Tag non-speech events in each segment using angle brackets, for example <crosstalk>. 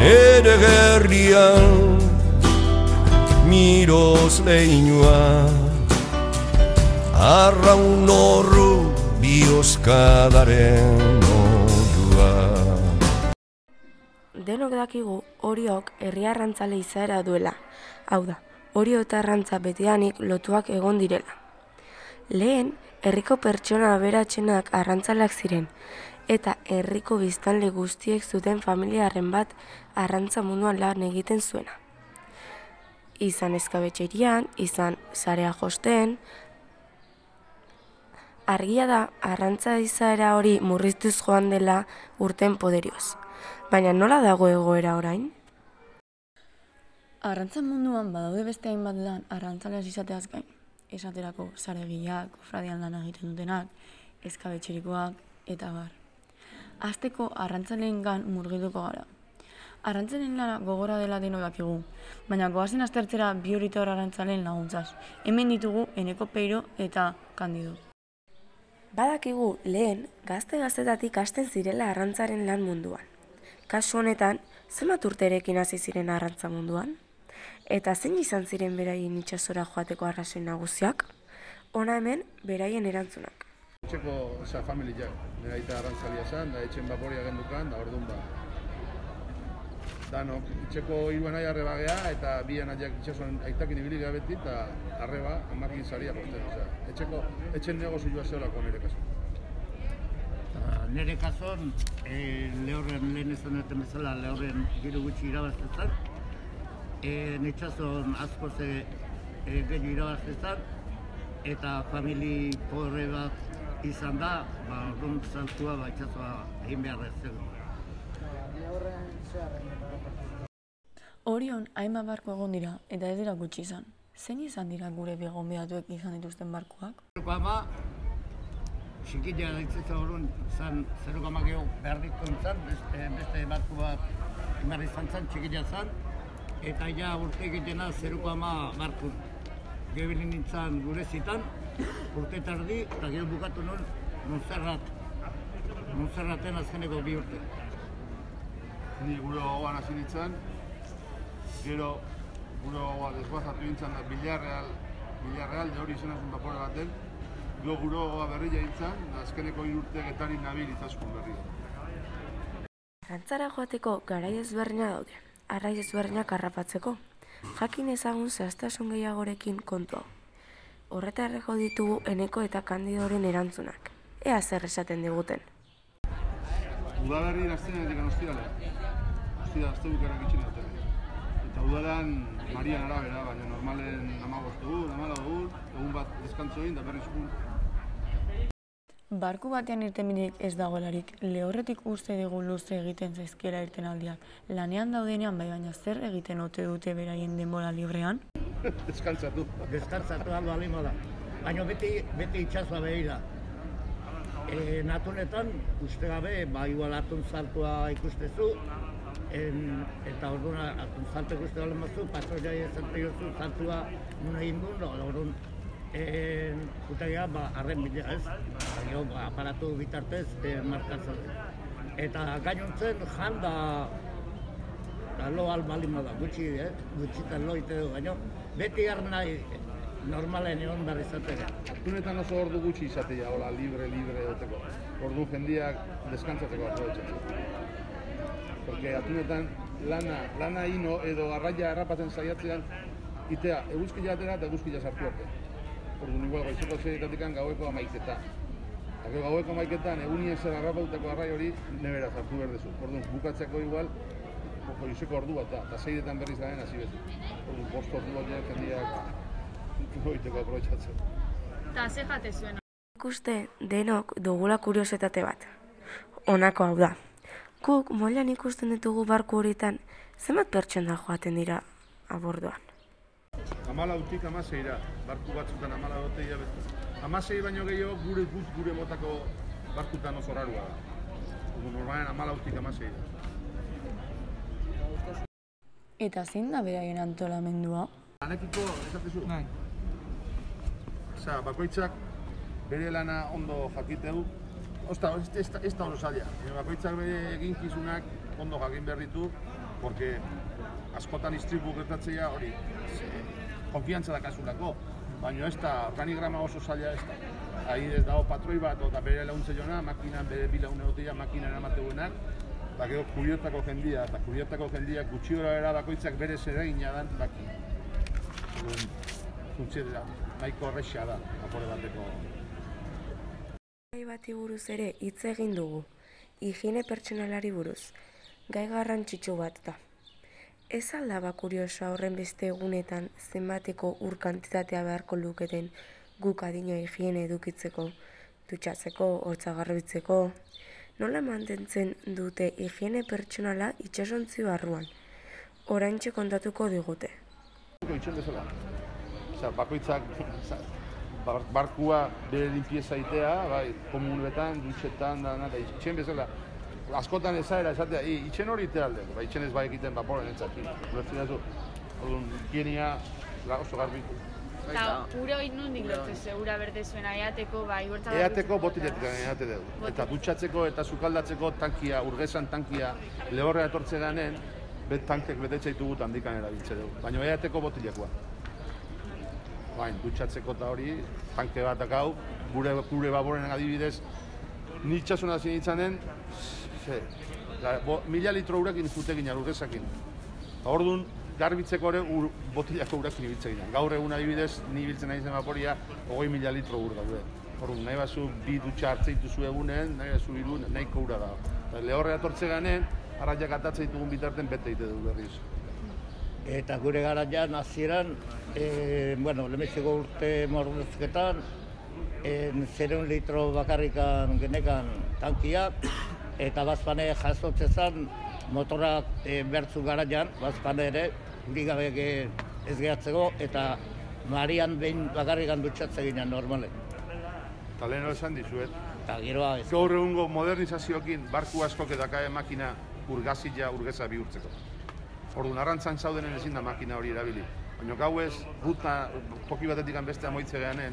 nere gerrian miroz leinua arraun horru bioskadaren oiua Denok dakigu oriok herri arrantzale izaera duela. Hau da, orio eta arrantza betidanik lotuak egon direla. Lehen, herriko pertsona aberatsenak arrantzaleak ziren, eta herriko biztanle guztiek zuten familiaren bat arrantza munduan lan egiten zuena. Izan eskabetxerian, izan zarea josten, argia da arrantza izaera hori murriztuz joan dela urten poderioz. Baina nola dago egoera orain? Arrantza munduan badaude beste hainbat lan arrantzaleaz izateaz gain. Esaterako zaregiak, kofradian lan egiten dutenak, eskabetxerikoak eta bar. Azteko arrantzaleen gan murgilduko gara. Arrantzalen lana gogora dela deno dakigu, baina goazen aztertzera bi horitor arrantzaleen laguntzaz. Hemen ditugu Eneko Peiro eta Kandido. Badakigu lehen gazte gaztetatik hasten zirela arrantzaren lan munduan. Kasu honetan, zenbat urterekin hasi ziren arrantza munduan? Eta zein izan ziren beraien itsasora joateko arrazoi nagusiak? Hona hemen beraien erantzunak. Etxeko, oza, familiak, nire aita arrantzalia zen, da etxen baporia gendukan, da orduan ba. Danok, etxeko hiruan nahi arreba gea, eta bi anaiak itxasuan aitakin ibili gabeti, eta arreba, amakin saria posten, oza. Etxeko, etxen negozioa zeolako nire kasu. Eta Nire kasuan, e, lehorren lehen esan duten bezala, lehorren gero gutxi irabaztetan. E, Netxazon asko ze e, gehiago irabaztetan. Eta famili pobre bat izan da, ba, orduan saltua, ba, itxasoa egin behar ez zen. Orion hainbat barko egon dira eta ez dira gutxi izan. Zein izan dira gure begonbidatuek izan dituzten? Zeruko ama, txikitia daitzetza orduan, zan, zeruko ama geho behar dituen zan, beste, beste batku bat behar izan zan, txikitia zan, eta ja urte egitena zeruko ama barku gebili nintzen gure zitan, urte tardi, eta gero bukatu nun, Montserrat, Montserraten azkeneko bi urte. Ni gure gogoan hasi nintzen, gero gure gogoa desguazatu nintzen da Villarreal, Villarreal, de hori izena zen bapore baten, gero gure gogoa berri jaintzen, da azkeneko irurte getari nabil izaskun berri. Arrantzara joateko garai ezberdina daude. Arraiz ezberdinak harrapatzeko. Jakin ezagun zehaztasun gehiagorekin kontu hau. Horretara jo ditugu eneko eta kandidoren erantzunak. Ea zer esaten diguten. Udaberri gaztenetik ostirale. Ostira, azte bukarak itxin dute. Eta udaran Marian arabera, baina normalen amagostu egun, amala egun, egun bat deskantzo egin da berriz. Barku batean irtenbiderik ez dagoelarik, lehorretik uste dugu luze egiten zaizkiela irten aldiak. Lanean daudenean bai baina zer egiten ote dute beraien denbora librean? <laughs> Deskantzatu. Deskantzatu aldo alimo da. Baina beti, beti itxasua behira. E, natunetan, uste gabe, ba, igual atun saltua ikustezu, en, eta orduan atun saltu ikuste balen bazu, pasoia esan jozu saltua nun egin duen, orduan en, utagia, ba, arren bidea ez, baina ba, aparatu bitartez e, markatzen. Eta gainontzen janda eta lo albalin bada, gutxi, eh? gutxi eta lo ite du, beti gar nahi normalen egon behar izatera. Atunetan oso ordu gutxi izatea, hola, libre, libre duteko. Ordu jendiak deskantzatzeko aprobetsatzen. Porque atunetan lana, lana ino edo arraia errapatzen saiatzean, itea, eguzki jatera eta eguzki sartu arte. Orduan igual goizeko zeietatik gaueko amaiketa. Eta gero gaueko amaiketan egunien zer harrapautako arrai hori nebera sartu behar dezu. Orduan bukatzeko igual, goizeko ordu bat da, eta zeiretan berriz garen hasi. Orduan bost ordu bat jaren jendiak goiteko aprobetsatzen. Eta ze jate zuen? Ikuste denok dugula kuriosetate bat. Honako hau da. Guk molan ikusten ditugu barku horietan zenbat pertsona joaten dira aborduan. Amala utik amaseira, barku batzutan amala dote hilabete. Amasei baino gehiago gure guz gure motako barkutan oso rarua da. Normalen amala utik amaseira. Eta zein da beraien antolamendua? Lanekiko, esatezu? Nahi. Osea, bakoitzak bere lana ondo jakiteu. Osta, ez, ez, ez da oso zaila. Bakoitzak bere eginkizunak ondo jakin behar ditu. porque askotan istripu gertatzea hori, konfiantza da kasulako, baina ez da, organigrama oso zaila ez da. Ahi ez dago patroi bat, eta bere launtze jona, makinan bere bi laune gotia, makina eramateuenak, eta gero kubiotako jendia, eta kubiotako jendia gutxi gora bera bakoitzak bere zeregina dan baki. Orduan, Funtze da, nahiko horrexea da, apore bateko Gai bati buruz ere hitz egin dugu. Higiene pertsonalari buruz. Gai garrantzitsu bat da. Ez alda ba kuriosoa horren beste egunetan zenbateko ur kantitatea beharko luketen guk adina higiene edukitzeko, dutxatzeko, hortza garbitzeko. Nola mantentzen dute higiene pertsonala itsasontzi barruan? Oraintxe kontatuko digute. Itxen bezala. Osea, bakoitzak barkua bere limpieza itea, bai, komunetan, dutxetan, da, da, itxen bezala. Askotan ezaera esatea, "I, itxen hori itea alde, ba, itxen ez bai egiten baporen entzakin. Ulertzen orduan, higienia oso garbi. Eta ura hori nondik lortu ze, ura berde zuena eateko, bai, huertza Eateko botiletik eate dugu. Eta dutxatzeko eta sukaldatzeko tankia, urgezan tankia, lehorrea etortze ganen, bet tankek betetxe ditugu handikan erabiltze dugu. Baina eateko botilekoa. Bain, dutxatzeko eta hori, tanke bat dakau, gure, gure baboren adibidez, ni itxasun hasi nintzanen, ze, la, bo, mila litro ginen urgezakin. Eta Orduan, garbitzeko ere ur, botilako urakin ibiltze ginen. Gaur egun adibidez, ni biltzen nahi zen vaporia, hogei mila litro ur daude. Orduan, nahi bazu bi dutxa hartze dituzu egunen, nahi bazu hiru nahiko ura da. Lehorre atortze ganen, arraiak atatzen ditugun bitarten bete egite du berriz. Eta gure garaian hasieran, e, bueno, lehenbiziko urte mordezketan, e, zereun litro bakarrikan genekan tankiak, eta bazpane jasotze zen motorak e, bertzu garaian, bazpane ere, huri gabe ge- ez gehatzeko, eta Marian behin bakarrikan dutxatze ginen normalen. Eta lehen esan dizuet, Eta geroa ez. gaur egungo modernizazioekin barku askok edakae makina urgazila urgeza bihurtzeko. Orduan, arrantzan zaudenen ezin da makina hori erabili. Baina gauez, ruta, toki batetik beste amoitze gehanen,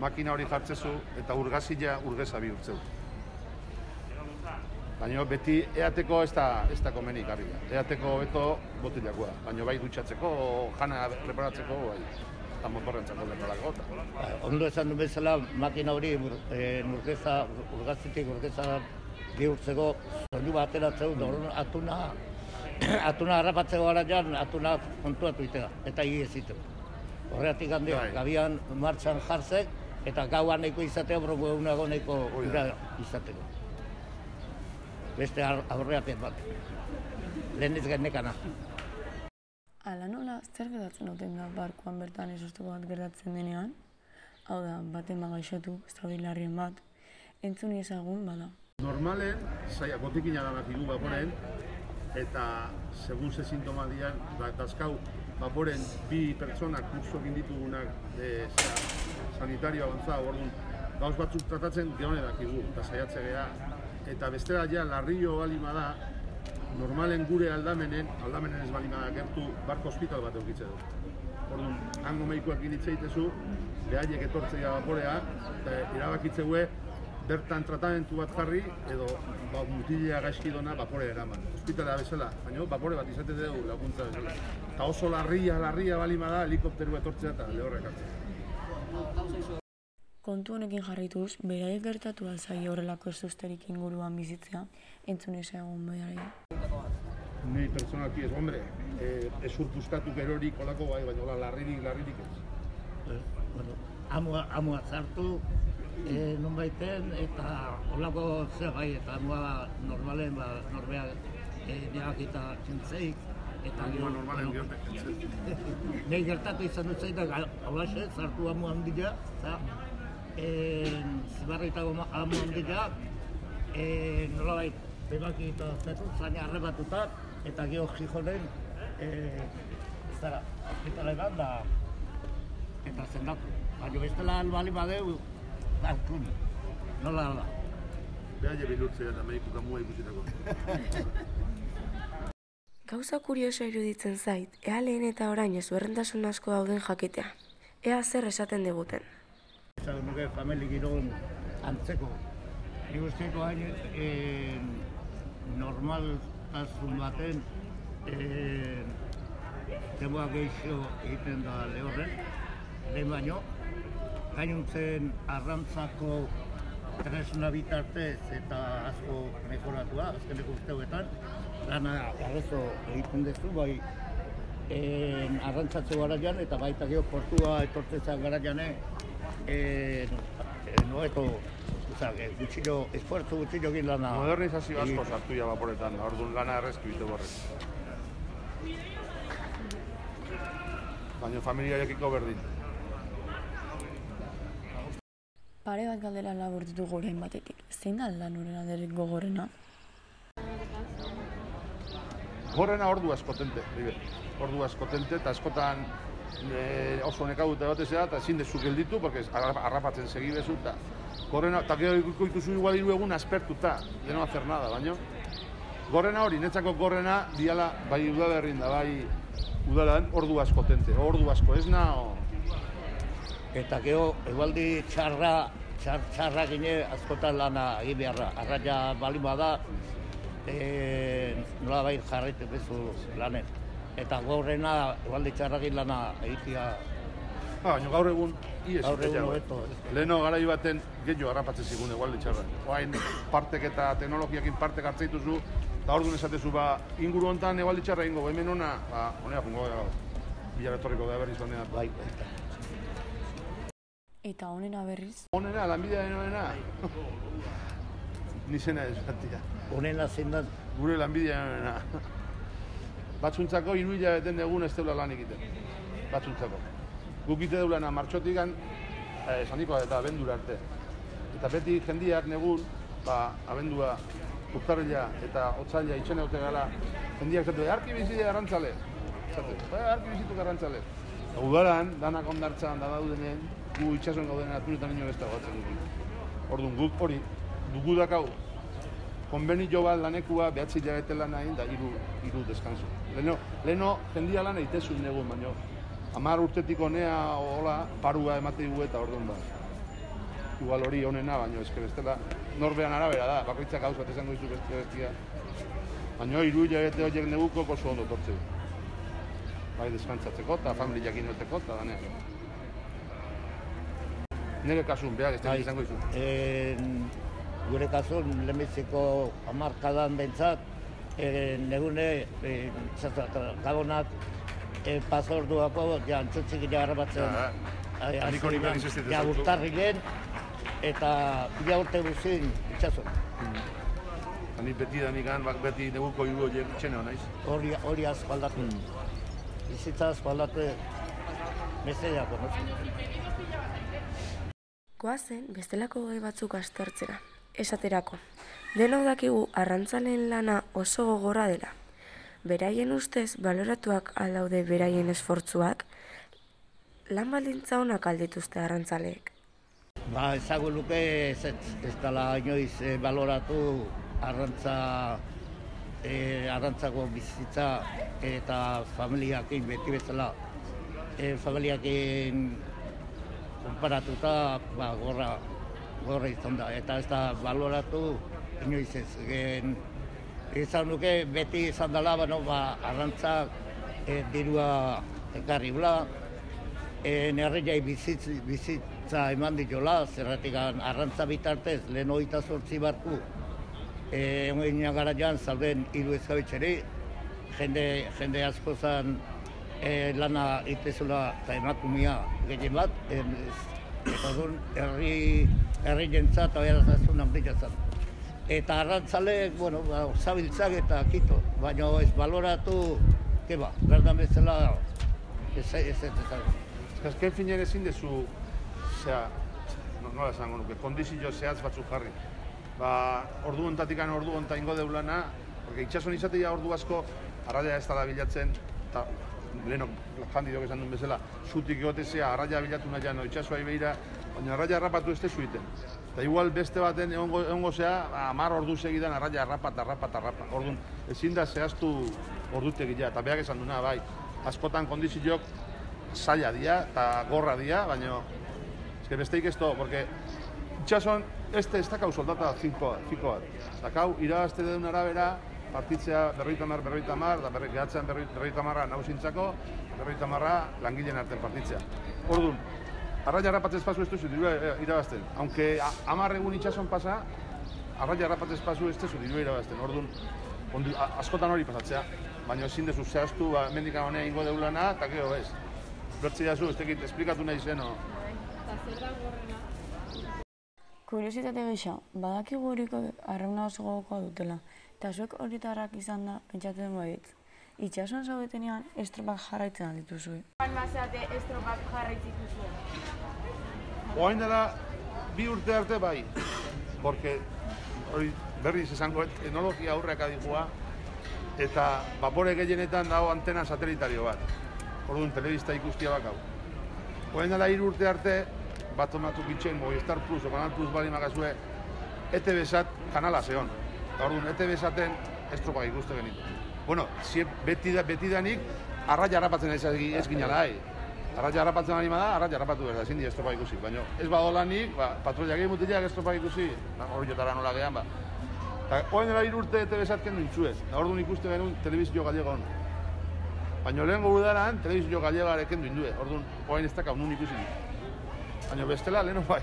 makina hori jartzezu eta urgazila urgeza bihurtzeu. Baina beti eateko ez da, ez da komeni garri. Eateko beto botilakoa. Baina bai dutxatzeko, jana preparatzeko, bai. Eta motorrentzako leporako. Ba, Ondo esan du bezala, makina hori e, urgeza, urgazitik urgeza bihurtzeko soinu bat ateratzeu, orduan atuna, <clears throat> atuna harrapatzeko garaian, atuna kontuatu itea, eta higi ezitu. Horregatik handio, Bai. gabian martxan jartzek, eta gauan nahiko izatea, broko egunago nahiko ura izateko. Beste aurreaten bat. Lehen ez genekana. Ala nola, zer gertatzen duten da barkuan bertan esosteko bat gertatzen denean? Hau da, baten bagaixotu, zabilarrien bat, entzun ezagun bada. Normalen, zaila, botikina da nakigu baporen, eta segun ze sintoma dian, da, dazkau, baporen bi pertsonak kurso egin ditugunak e, sanitario avanzado, orduan, gauz batzuk tratatzen geone dakigu, eta saiatze gea, eta bestera ja, larrio balima da, normalen gure aldamenen, aldamenen ez balima da gertu, barko hospital bat eukitze du. Orduan, hango medikuak hitz egitezu, behaiek etortzea vaporea, eta erabakitzeue, bertan tratamentu bat jarri, edo ba, mutilea gaizki dona vapore eraman. Hospitalea bezala, baina vapore bat izate dugu laguntza bezala. Eta oso larria, larria balima da, helikopteru etortzea eta lehorrek hartzea. Kontu honekin jarrituz, beraiek gertatu alzai horrelako ezusterik inguruan bizitzea, entzun ezagun beraiek. Nei pertsonalki ez, hombre, eh, ez urpuzkatu gerorik olako bai, baina hola larririk, larririk ez. Eh, bueno, amua, amua sartu, e, non baiten, eta holako zer bai, eta amua normalen, ba, norbea e, neakita txentzeik, eta Hangoa normalen. <laughs> Nei gertatu izan dut zaita, holaxe, sartu amu handia, eta zibarritako ma- amu handia, e, nolabait, bebaki eta zetu, zaina arrebatuta, eta geho jijonen, e, zara, hospitaletan da, eta zendatu. Baina bestela albali badeu, daukun, nola da. Behaile bilurtzea eta mediku kamua ikusitako. <laughs> Gauza kurioso iruditzen zait, ea lehen eta orain ez berrentasun asko dauden jakitea. Ea zer esaten diguten. Esan nuke famili giron antzeko. Nik usteko hain e, normaltasun baten e, denboa gehiago egiten da lehorren, lehen baino, gainuntzen arrantzako tresna bitartez eta asko mejoratua, azkeneko urteoetan, lana arrezo egiten duzu, bai en, arrantzatze garaian eta baita geho portua etortzeza garaian e, no, eto, oza, e, gutxillo, esfuerzo gutxillo egin lana. Modernizazio asko egin. sartu ja vaporetan, orduan lana errezki bite borrez. Baina familiarekiko berdin. Pare bat galdera labur ditu gorein batetik. Zein da lan horren alderik gogorrena? Gorrena ordu askotente, bibe. Ordu askotente, eta askotan e, oso neka dute batez da, eta ezin dezu gelditu, porque arra- harrapatzen segi bezu, eta gorrena, eta gero ikuko dituzu igual hiru egun aspertuta, de no hacer nada, baino. Gorrena hori, netzako gorrena, diala, bai udaberrin da, bai udalan, ordu askotente, ordu asko, ez na, o, Eta geho, egualdi txarra, txar, txarra gine askotan lana egin beharra. Arraia bali bada, e, nola bai jarraitu bezu lanen. Eta gaurrena, egualdi txarra egin lana egitea Ah, baina gaur egun ies gaur egun gehiago. hobeto. Leheno garai baten gehiago harrapatzen zigun egualde txarra. Oain partek eta teknologiakin partek hartzen dituzu, eta orduan esatezu ba, inguru hontan egualde txarra ingo, hemen ona, ba, honea jungo gara. Bila etorriko da berriz honea. Bai, baita. Eta honena berriz, Honena, lanbidearen honena. Ni zena ez batia. Honena zein da, Gure honena. Batzuntzako hiru hilabeten egun ez deula lan egiten. Batzuntzako. Guk ite deulana martxotikan, eh, eta abendura arte. Eta beti jendiak negun, ba, abendua, urtarrila eta otzaila itxene haute gara, jendiak zatu, arki bizide arrantzale. Zatu, ba, arki bizitu arrantzale. Eta Udaran, danak ondartzan da daudenen, gu itxasoen gauden atunetan ino ez dago. Orduan, guk hori, dugu dakau, konbenio bat lanekua behatzi lan egin da hiru hiru deskanso. Leno, leno jendia lan egitezun negun, baino hamar urtetik honea hola parua emate dugu eta orduan da. Igual hori honena, baino eske bestela norbean arabera da, bakoitzak gauz bat esango dizu beste bestia. Baino hiru hilabete horiek neguko oso ondo tortzeu. Bai deskantzatzeko eta familiakin noteko eta danean. Nire kasun, behar, ez da Bai. izango dizu. en, gure kasun, lehenbiziko hamarkadan bentsat, e, negune, e, gabonak, e, pasorduako, ja, antzutzik gara batzen. Ja, Ai, Nik hori Ja, urtarrilen, eta bila urte guzin itxasun. Eta Ni beti da nikan, bak beti neguko hiru horiek itxene naiz. Hori, hori asko aldatu. Bizitza asko aldatu, meseiako, no? Goazen bestelako gai batzuk aztertzera. Esaterako, denok dakigu arrantzaleen lana oso gogorra dela. Beraien ustez baloratuak aldaude beraien esfortzuak, lan baldintza honak aldituzte arrantzaleek. Ba, ezagu luke ez, ez, ez dela inoiz eh, baloratu arrantza, eh, arrantzako bizitza eta familiakin beti bezala eh, familiakin konparatuta ba, gorra, gorra izan da. Eta ez da baloratu inoiz ez. Gen, izan nuke beti izan dela, bueno, ba, arrantzak eh, dirua ekarri bla, e, herriai bizitz, bizitza eman ditola, zerratik arrantza bitartez, lehen hogeita zortzi barku, e, ongeina garaian zauden hiru ezkabetxeri, jende, jende asko zan e, lana itezula eta emakumia gehien bat, eta orduan herri, herri jentzat, aberazazun handia zan. Eta arrantzaleek, bueno, ba, zabiltzak eta kito, baina ez baloratu, ke ba, berdan bezala, ez ez ez ez Azken finean ezin dezu, zera, no, nola esango nuke, kondizio zehatz batzuk jarri. Ba, ordu ontatik ordu onta ingo deulana, porque itxason izatea ordu asko, arraia ez dala bilatzen, eta lehenok jandidok esan duen bezala, zutik egotezea, arraia bilatu nahian, no, itxasoa ibeira, baina arraia harrapatu ez tezu iten. Eta igual beste baten egongo, egongo zea, hamar ordu segidan arraia harrapat, harrapat, harrapat. Orduan, ezin da zehaztu ordutegia, eta beak esan duna, bai, askotan kondizioak zaila dira eta gorra dira, baina eske besteik ez to, porque itxason este ez dakau soldata finko, finko bat. Dakau, irabazte duen arabera, partitzea berroita mar, berroita mar, da berri, gehatzean berroita marra nausintzako, berroita marra langileen artean partitzea. Orduan, arraia harrapatze espazu ez duzu eh, irabazten. Aunque a- hamar egun itxason pasa, arraia harrapatze espazu ez duzu irabazten. Orduan, ondu, askotan hori pasatzea, baina ezin dezu zehaztu, ba, mendika honea ingo deulana, eta gero ez. Bertze jazu, ez tekit, esplikatu nahi zeno. Kuriositate gisa, badakigu horiko arrauna oso gogokoa dutela, eta zuek horitarrak izan da pentsatzen baietz. Itxasuan zaudetenean estropak jarraitzen aldituzue. Joan mazate estropak jarraitzik duzu. Oain dela, bi urte arte bai, porque hori berriz esango teknologia aurreak adikua, eta vapore gehienetan dago antena satelitario bat. Orduan, telebista ikustia bakau. Oain dela hiru urte arte, bat tomatu bitxen, Movistar Plus o Canal Plus bali makazue, ETV sat kanala zehon. Orduan, ETV saten estropak ikuste genitu. Bueno, si beti, da, beti danik, arraia harrapatzen ez, ez ginala, hai. Arraia harrapatzen ari da, arraia harrapatu behar da, ezin di estropa ikusi. Baina ez badolanik, ba, patroiak egin mutilak estropa ikusi, ba, hori jotara nola gehan, ba. Eta oain dela hiru urte ETV sat kendu intzuez. Eta orduan ikuste genuen telebizio gallega hon. Baina lehen udaran, telebizio gallegare kendu indue. Orduan, oain ez dakau nun ikusi. Baina bestela, leheno bai.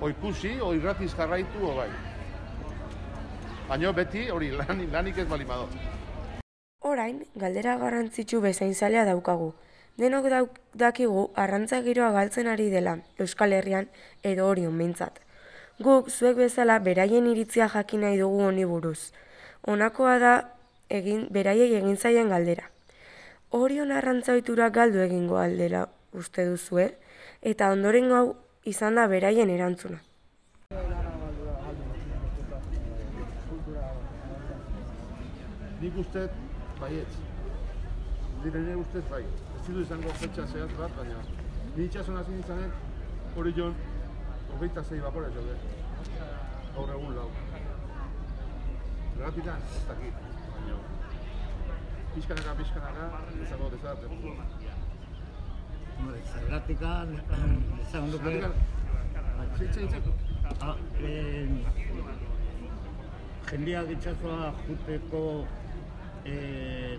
O ikusi, jarraitu, o bai. Baina beti, hori, lan, lanik ez bali bado. Orain, galdera garrantzitsu bezain zalea daukagu. Denok dauk, dakigu arrantza giroa galtzen ari dela Euskal Herrian edo orion behintzat. Guk zuek bezala beraien iritzia jakin nahi dugu honi buruz. Honakoa da egin beraiei egin zaien galdera. Orion arrantza ohitura galdu egingo aldela uste duzue eta ondorengo hau izan da beraien erantzuna. Nik ustez, baietz. Dire nire ustez bai. Ez zidu izango fetxa zehatz bat, baina ni itxason hasi nintzanen, hori joan, hogeita zei bapore jode. Gaur egun lau. Zergatikan, ez dakit. Baina, pixkanaka, pixkanaka, izango dezaten. Zergatikan, esan duke, Zergatikan, zitze, zitze. ah, eh, jendeak itxasoa juteko eh,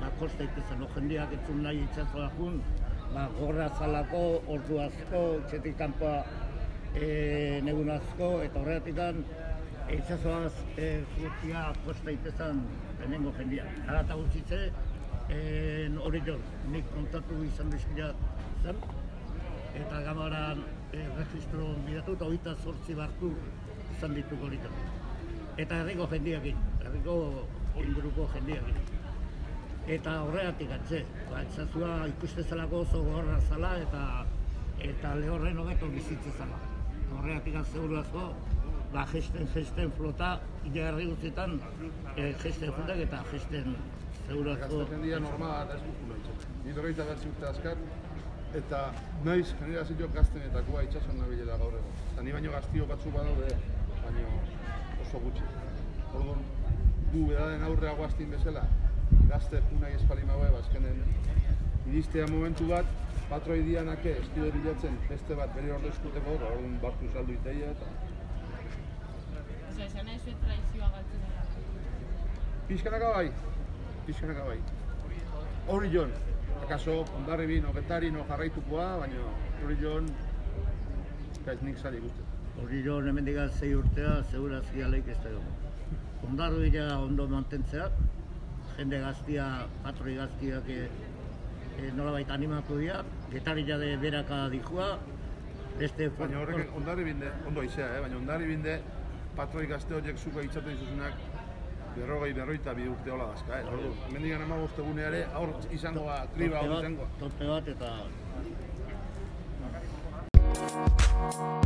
ba, kosta ikusten, jendeak etzun nahi itxasoa jun, ba, gorra zalako, ordu asko, txetik kanpoa eh, negun asko, eta horregatik itxasoaz eh, jutia kosta itezan lehenengo jendeak. Ara eta gutxitze, eh, hori jo, nik kontatu izan dizkila zen, eta gamaran eh, registro bidatu eta hogeita zortzi barku izan dituko horitan. Eta herriko jendiakin, herriko inguruko jendiakin. Eta horregatik atze, ba, etzazua ikuste zelako oso gorra zala eta eta lehorren hobeto bizitze zala. Horregatik seguru asko, ba, gesten, gesten flota, jarri guztietan, e, gesten jundak eta gesten seguru asko. Gazte jendia normala eta ez urte askar, eta naiz generazio gaztenetakoa itxason nabilela gaur egun. Eta ni baino gaztio batzu badaude, baino oso gutxi. Orduan, gu bedaren aurrea guaztin bezala, gazte punai espali maue, bazkenen iristea momentu bat, patroi dianake estude bilatzen beste bat bere ordu eskuteko, ba, orduan bartu saldu iteia eta Osa, esan nahi zuet traizioa galtzen dela. Pixkanaka bai, pixkanaka bai. Hori jon, akaso ondarri no betari no jarraitukoa, baina hori jon, ez nik sari guztet. Hori jo, hemendik zei urtea, segurazki aleik ez da dugu. Ondarru dira ondo mantentzea, jende gaztia, patroi gaztiak e, e, nolabait animatu dira, getari jade beraka dihua, beste Baina horrek ondarri binde, ondo aizea, eh? baina ondarri binde patroi gazte horiek zuko itzatu dizuzunak berrogei, berroita bi urte hola dazka, eh? Ordu, mendigan ama bosteguneare, aur izango ba, kriba hor izango. Tope bat eta Thank